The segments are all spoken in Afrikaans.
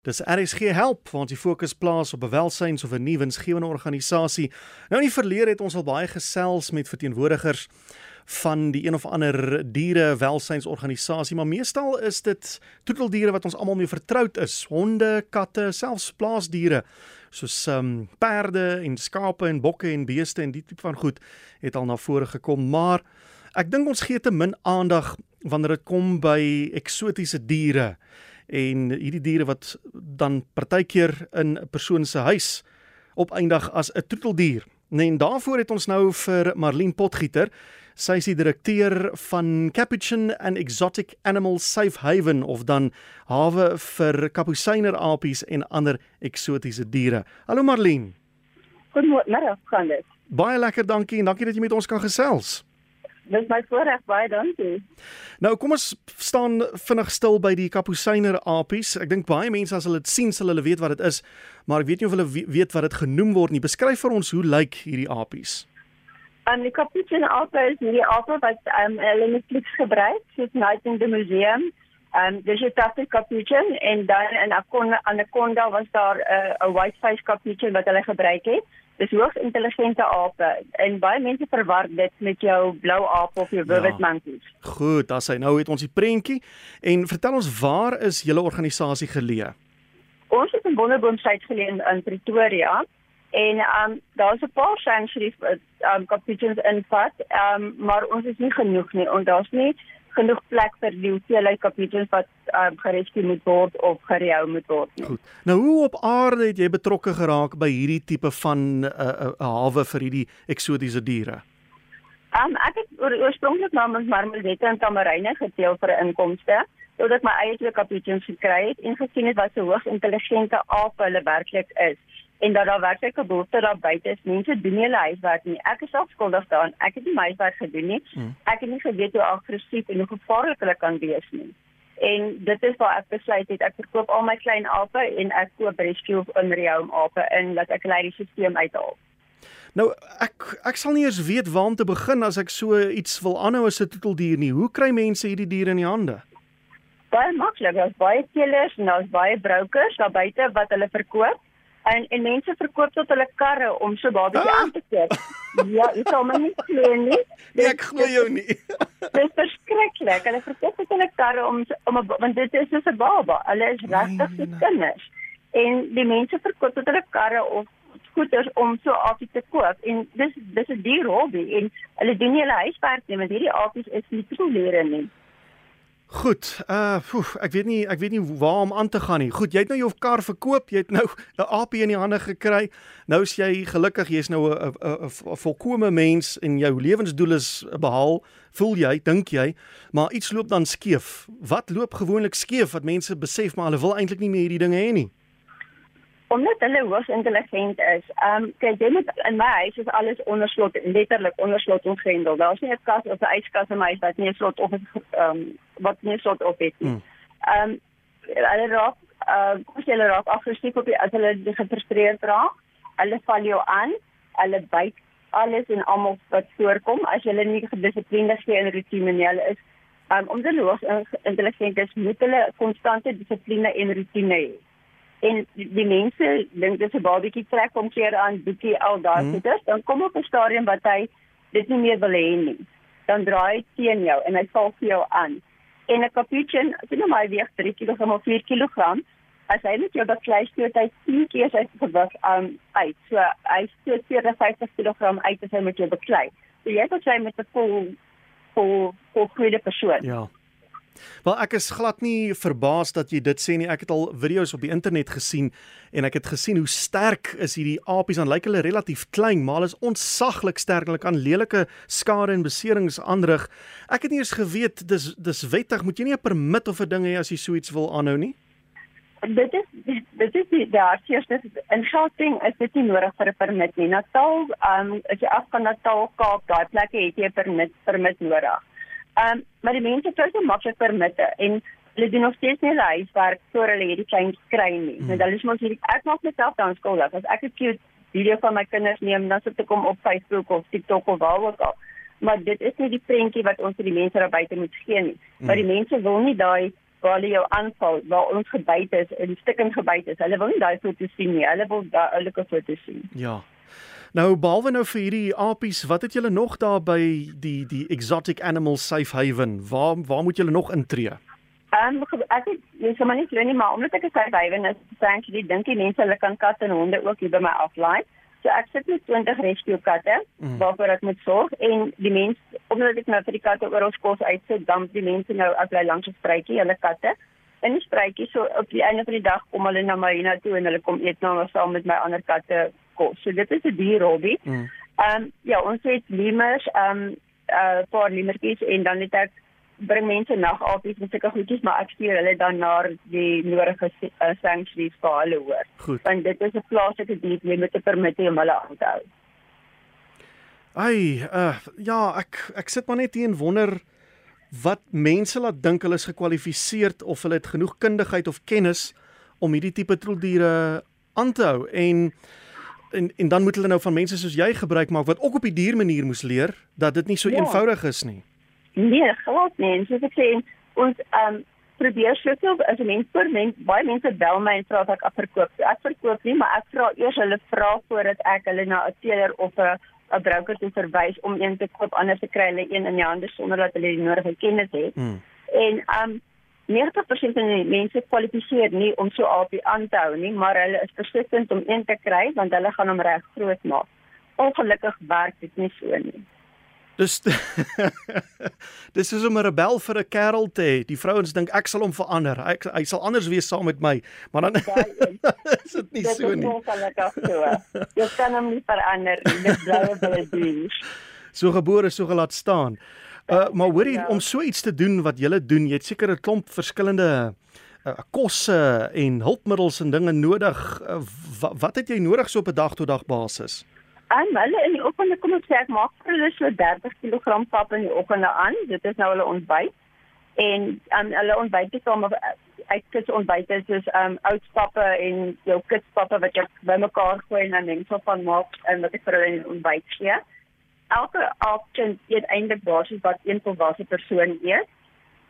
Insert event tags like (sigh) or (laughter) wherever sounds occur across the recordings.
Dis RSG help ons die fokus plaas op 'n welsyns of 'n nuwe winsgewende organisasie. Nou in die verlede het ons al baie gesels met verteenwoordigers van die een of ander diere welsynsorganisasie, maar meestal is dit troeteldiere wat ons almal mee vertroud is, honde, katte, selfs plaasdiere soos um perde en skape en bokke en beeste en die tipe van goed het al na vore gekom, maar ek dink ons gee te min aandag wanneer dit kom by eksotiese diere en hierdie diere wat dan partykeer in 'n persoon se huis opeindig as 'n troeteldier. Nee, en daarvoor het ons nou vir Marlene Potgieter, sy is die direkteur van Capuchin and Exotic Animals Safe Haven of dan hawe vir kapusyner apies en ander eksotiese diere. Hallo Marlene. Goeiemôre, gaan dit? Baie lekker, dankie en dankie dat jy met ons kan gesels. Dis my voorreg baie dankie. Nou kom ons staan vinnig stil by die kapusyner apies. Ek dink baie mense as hulle dit sien, sal hulle weet wat dit is, maar ek weet nie of hulle weet wat dit genoem word nie. Beskryf vir ons hoe lyk hierdie apies? Um, die kapusyner ape is die ape wat um, hulle met kliks gebruik, soos nou in die museum. Um, dis 'n tasse kapucyn en dan 'n anaconda was daar 'n uh, white face kapucyn wat hulle gebruik het dis hoogs intelligente ape en baie mense verwar dit met jou blou aap of jou vivid ja. monkeys. Goed, as hy nou het ons die prentjie en vertel ons waar is julle organisasie geleë? Ons is in Wonderboomsuid geleë in Pretoria en um daar's 'n paar sanctuaries um kapucins in pad, um maar ons is nie genoeg nie. Ons daar's nie genoeg plek vir die hoeveelheid kapiteins wat uh, gerescue moet word of gerehou moet word. Nie. Goed. Nou hoe op aarde het jy betrokke geraak by hierdie tipe van 'n uh, uh, hawe vir hierdie eksotiese diere? Um, ek het oor, oorspronklik namens Marmelette en Tamaryne geteel vir inkomste totdat my eie twee kapiteins gekry het en gesien het wat so hoog intelligente ape hulle werklik is en dat daar werklik 'n behoefte daar buite is. Mense doen nie hulle huiswerk nie. Ek is afskuldig daaraan. Ek het nie my huiswerk gedoen nie. Hmm. Ek het nie geweet hoe aggressief en hoe gevaarlik hulle kan wees nie. En dit is waar ek besluit het ek verkoop al my klein ape en ek koop rescue in Rehome ape en laat ek hulle die stelsel uithaal. Nou ek ek sal nie eens weet waar om te begin as ek so iets wil aanhou as 'n troeteldier nie. Hoe kry mense hierdie diere in die hande? Baie maklik. Daar's baie teelers en daar's baie brokers daar buite wat hulle verkoop en en mense verkoop tot hulle karre om so babatjie ah. aan te koop. Ja, ek sal my nie glo nie. (laughs) Nee, ek glo jou nie. (laughs) Dit is verskriklik. Hulle verkoop tot hulle karre om om want dit is soos 'n baba. Hulle is regtig se kinders. En die mense verkoop tot hulle karre of goeders om so afie te koop en dis dis 'n duur hobby en hulle doen nie hulle huiswerk nie want hierdie apies is nie troelere nie. Goed, uh poef, ek weet nie ek weet nie waar om aan te gaan nie. Goed, jy het nou jou kar verkoop, jy het nou (laughs) 'n AP in die hande gekry. Nou is jy gelukkig, jy's nou 'n 'n 'n volkomme mens en jou lewensdoel is behaal, voel jy, dink jy, maar iets loop dan skeef. Wat loop gewoonlik skeef wat mense besef maar hulle wil eintlik nie meer hierdie dinge hê nie? Omdat hulle hoogs intelligent is. Ehm um, kyk jy met in my huis is alles onder slot, letterlik onder slot omgrendel. Daar's nie 'n kas of 'n yskas in my huis wat nie 'n slot of ehm um, wat nie slot op het nie. Hmm. Ehm um, hulle raak uh jy hulle raak aggressief op die as hulle gefrustreerd raak. Hulle val jou aan. Hulle byt alles en almal wat voorkom as jy nie gedissiplineerd is en rutineer is. Um, omdat hulle hoogs intelligent is, moet hulle konstante dissipline en rutine hê en die, mense dink dis 'n babatjie trek om keer aan boetie al daai hmm. goeders. Dan kom op 'n stadium wat hy dit nie meer wil hê nie. Dan draai hy teen jou en hy val vir jou aan. En 'n capuchin as jy nou maar weeg 3 kg of 4 kg as hy net jou baklei stoot hy 10 keer sy gewig um, uit. So hy stoot 40 kg uit as hy met jou baklei. So jy het sy met 'n vol vol vol goeie persoon. Ja Wel ek is glad nie verbaas dat jy dit sê nie. Ek het al video's op die internet gesien en ek het gesien hoe sterk is hierdie apies. Dan lyk hulle relatief klein, maar hulle is ontsaglik sterk. Hulle kan lelike skade en beserings aanrig. Ek het nie eens geweet dis dis wettig. Moet jy nie 'n permit of 'n ding hê as jy so iets wil aanhou nie? Dit is dit is die daar's eers dit in Gauteng is dit nie nodig vir 'n permit nie. Natal, ehm um, as jy af kan Natal Kaap, daai plekke het jy 'n permit permit nodig. Ehm um, maar die mense kry so maklik permitte en hulle doen nog steeds nie hulle huiswerk voor hulle hierdie klein kry nie. Mm. Nou dan is mos hierdie ek maak myself dan skuldig as ek 'n cute video van my kinders neem dan sit ek hom op Facebook of TikTok of waar ook al. Maar dit is nie die prentjie wat ons vir die mense daar buite moet gee nie. Mm. Maar die mense wil nie daai waar hulle jou aanval, waar ons gebyt is en stikkend gebyt is. Hulle wil nie daai foto's sien nie. Hulle wil daai oulike foto's sien. Ja. Nou behalwe nou vir hierdie apies, wat het julle nog daar by die die Exotic Animal Safe Haven? Waar waar moet julle nog intree? Ehm um, ek het jy sê maar nie glo nie, maar omdat ek 'n safe haven is, dink ek dink die mense hulle kan katte en honde ook hier by my aflaai. So ek sit met 20 rescue katte mm. waarvoor ek moet sorg en die mense omdat ek nou vir die katte oral kos uitsit, dan die mense nou as hulle langs 'n spruitjie, hulle katte in die spruitjie so op die einde van die dag kom hulle na my hiernatoe en hulle kom eet nou saam met my ander katte kos. So dit is 'n dier hobby. Mm. Ehm mm. um, ja, ons het lemurs, ehm um, 'n uh, paar lemertjies en dan het ek bring mense nagapies en sulke goedjies, maar ek stuur hulle dan na die nodige uh, sanctuaries vir hulle hoor. Goed. Want dit is 'n plaaslike dier jy moet 'n permit hê om hulle aan te hou. Ai, uh, ja, ek ek sit maar net hier en wonder wat mense laat dink hulle is gekwalifiseer of hulle het genoeg kundigheid of kennis om hierdie tipe troeldiere aan te hou en en en dan moet hulle nou van mense soos jy gebruik maak wat ook op die diermanier moes leer dat dit nie so ja. eenvoudig is nie. Nee, glad nie. Soos ek sê, ons ehm um, probeer soveel as 'n mens vir mens baie mense bel my en vra of ek afverkoop. So ek verkoop nie, maar ek vra eers hulle vra voordat ek hulle na 'n teeler of 'n 'n broker toe verwys om een te koop anders te kry hulle een in die hande sonder dat hulle die nodige kennis het. Hmm. En ehm um, 90% van die mense kwalifiseer nie om so AP aan te hou nie, maar hulle is persistent om een te kry want hulle gaan hom reg groot maak. Ongelukkig werk dit nie so nie. Dis (laughs) Dis is om 'n rebel vir 'n kerel te hê. Die vrouens dink ek sal hom verander. Ek hy sal anders wees saam met my, maar dan (laughs) is dit nie so nie. Dit is ongelukkig so. Jy kan hom nie verander nie. Dit bly op hulle doen. (laughs) So gebore, so gelaat staan. Uh, maar hoor jy ja. om so iets te doen wat jy doen, jy het seker 'n klomp verskillende uh, kosse en hulpmiddels en dinge nodig. Uh, wat, wat het jy nodig so op 'n dag tot dag basis? En hulle in die oggend kom ek sê ek maak vir hulle so 30 kg pap in die oggende aan. Dit is nou hulle ontbyt. En um, hulle ontbyt is om ek kits ontbyt is soos um oudstappe en jou kitspappe wat jy bymekaar gooi en dan net so van maak en wat ek vir hulle ontbyt gee. Ja? Elke option eet eintlik basies wat een volwasse persoon eet.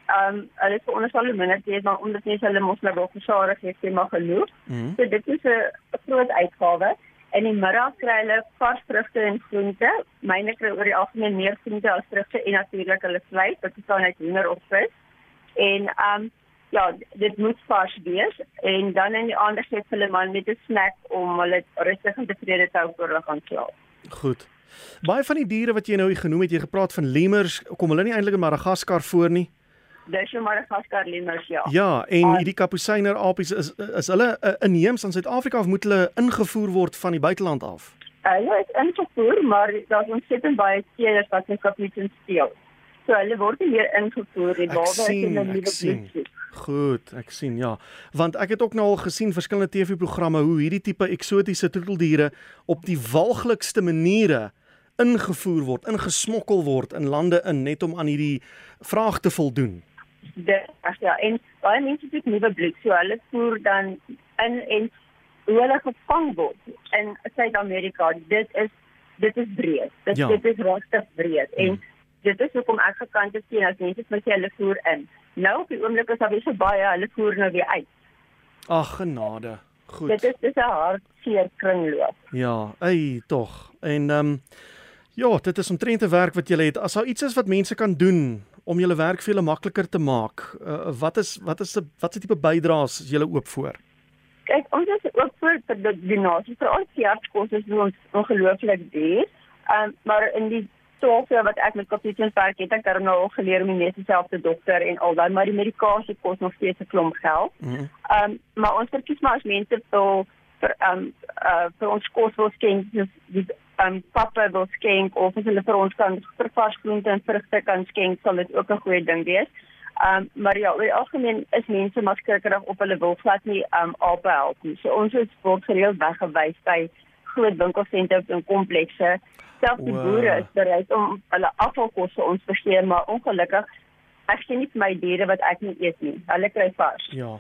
Ehm um, hulle is veronderstel om minder te eet maar omdat mense hulle mos nou wel versadig het, sê maar genoeg. Mm -hmm. So dit is 'n groot uitgawe. En in middag kry hulle vars vrugte en groente. Myne kry oor die algemeen meer groente as vrugte en natuurlik hulle vleis, wat bestaan uit hoender of vis. En ehm um, ja, dit moet vars wees en dan in die aand gee hulle man met 'n snack om hulle rustig en tevrede te hou voor hulle gaan slaap. Goed. Baie van die diere wat jy nou genoem het, jy gepraat van lemurs, kom hulle nie eintlik in Madagaskar voor nie? Dis in Madagaskar lemurs ja. Ja, en hierdie kapusyner apies is is hulle uh, inheems in Suid-Afrika of moet hulle ingevoer word van die buiteland af? Hulle is ingevoer, maar daar's ontsettend baie teelers wat in kapusyns steel. So hulle word nie meer ingevoer nie, behalwe as hulle nuwe bloed Goed, ek sien ja. Want ek het ook nou al gesien verskillende TV-programme hoe hierdie tipe eksotiese troeteldiere op die walglikste maniere ingevoer word, ingesmokkel word in lande in net om aan hierdie vraag te voldoen. Dit ja, en baie mense het nuwe bloed, so hulle voer dan in en hulle gevang word in Suid-Amerika. Dit is dit is breed. Dit ja. dit is regtig breed en hmm. dit is hoekom ek gekant het sien as mense met hulle voer in. Nou op die oomblik is daar baie baie hulle voer nou weer uit. Ag genade. Goed. Dit is dis 'n hartseer kringloop. Ja, ei tog. En ehm um, Ja, dit is omtrent 'n werk wat jy het. As daar iets is wat mense kan doen om julle werk vir hulle makliker te maak, uh, wat is wat is 'n wat se tipe bydraes is julle oop voor? Kyk, ons is oop vir die donasie vir die hartkosse is ons ongelooflik duur. Ehm um, maar in die 12 jaar wat ek met kapitein werk, het ek dan nou al geleer om die meeste self te dokter en al daai maar die medikasie kos nog steeds 'n klomp geld. Mhm. Ehm mm um, maar ons verkies maar as mense wil vir ehm um, uh vir ons kos wil skenk, dis um, pappa wil skenk of as hulle vir ons kan vir vars groente en vrugte kan skenk, sal dit ook 'n goeie ding wees. Um maar ja, oor die algemeen is mense maar skrikkerig op hulle wil glad nie um op help nie. So ons is word gereeld weggewys by groot winkelsentrums en komplekse. Selfs die wow. boere is bereid om hulle afvalkosse ons te gee, maar ongelukkig ek sien nie my diere wat ek nie eet nie. Hulle kry vars. Ja.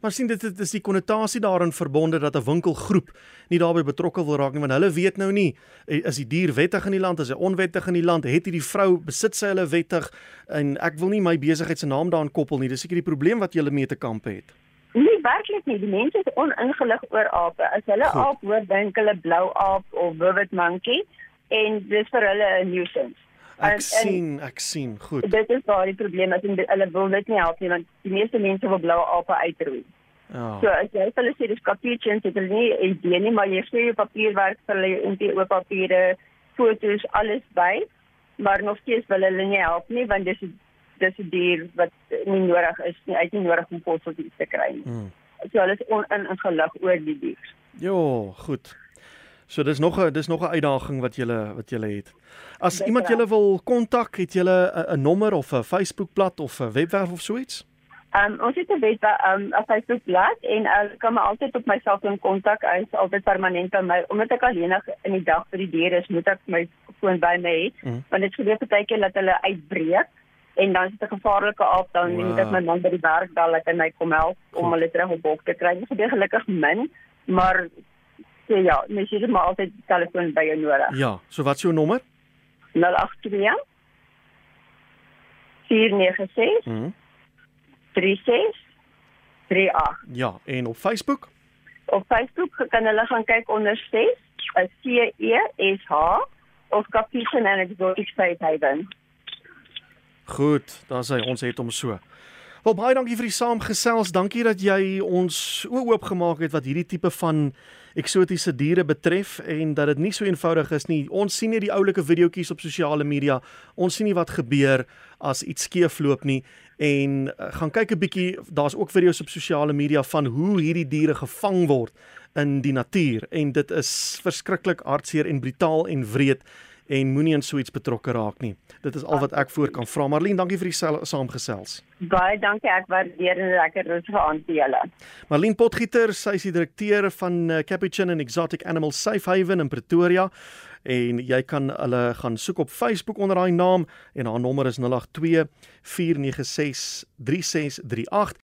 Maar sien dit dit is die konnotasie daarin verbonde dat 'n winkelgroep nie daarbey betrokke wil raak nie want hulle weet nou nie eh, is die dier wettig in die land is hy onwettig in die land het hierdie vrou besit sy hulle wettig en ek wil nie my besigheid se naam daaraan koppel nie dis seker die probleem wat jy mee te kamp het. Nee, werklik nie. Die mense is oningelig oor ape. As hulle Goed. aap hoor, dink hulle blou aap of vivid monkey en dis vir hulle 'n nuisance. Ek en, sien, ek sien. Goed. Dit is waar die probleem is en hulle wil dit nie help nie want die meeste mense wil blou ape uitroei. Ja. So as jy hulle sê dis capuchins, dit is nie 'n idee nie, maar jy sê jy papierwerk vir hulle en die oop papiere, foto's, alles by, maar nog steeds wil hulle nie help nie want dis dis 'n dier wat nie nodig is nie, uit nie nodig om fossil te kry nie. Hmm. So hulle is oningelig oor die dier. Jo, goed. So dis nog 'n dis nog 'n uitdaging wat julle wat julle het. As Beter. iemand julle wil kontak, het julle 'n nommer of 'n Facebookblad of 'n webwerf of so iets? Ehm um, ons het 'n web ehm um, 'n Facebookblad en hulle uh, kan my altyd op my selfoon kontak. Hy is altyd permanent by my. Omdat ek alleenig in die dag vir die diere is, moet ek my foon by my hê. Mm. Want dit gebeur partykeer dat hulle uitbreek en dan is dit 'n gevaarlike aap dan wow. moet ek my man by die werk bel dat hy my kom help om hulle terug op bok te kry. Dit gebeur gelukkig min, maar so ja, mens het maar altyd telefoon by jou nodig. Ja, so wat is jou nommer? 082 496 mhm 36 38. Ja, en op Facebook? Op Facebook kan hulle gaan kyk onder 6 C E S H of Capuchin and Exotic State Haven. Goed, dan sê ons het hom so. Wel baie dankie vir die saamgesels. Dankie dat jy ons oop gemaak het wat hierdie tipe van eksotiese diere betref en dat dit nie so eenvoudig is nie. Ons sien nie die oulike videoetjies op sosiale media. Ons sien nie wat gebeur as iets skeefloop nie en uh, gaan kyk 'n bietjie. Daar's ook video's op sosiale media van hoe hierdie diere gevang word in die natuur en dit is verskriklik hartseer en brutaal en wreed en moenie in so iets betrokke raak nie. Dit is al wat ek voor kan vra. Marlene, dankie vir die saamgesels. Baie dankie. Ek waardeer en lekker rustige aand vir julle. Marlene Potgieter, sy is die direkteur van uh, Capuchin and Exotic Animal Safe Haven in Pretoria en jy kan hulle gaan soek op Facebook onder daai naam en haar nommer is 082 496 3638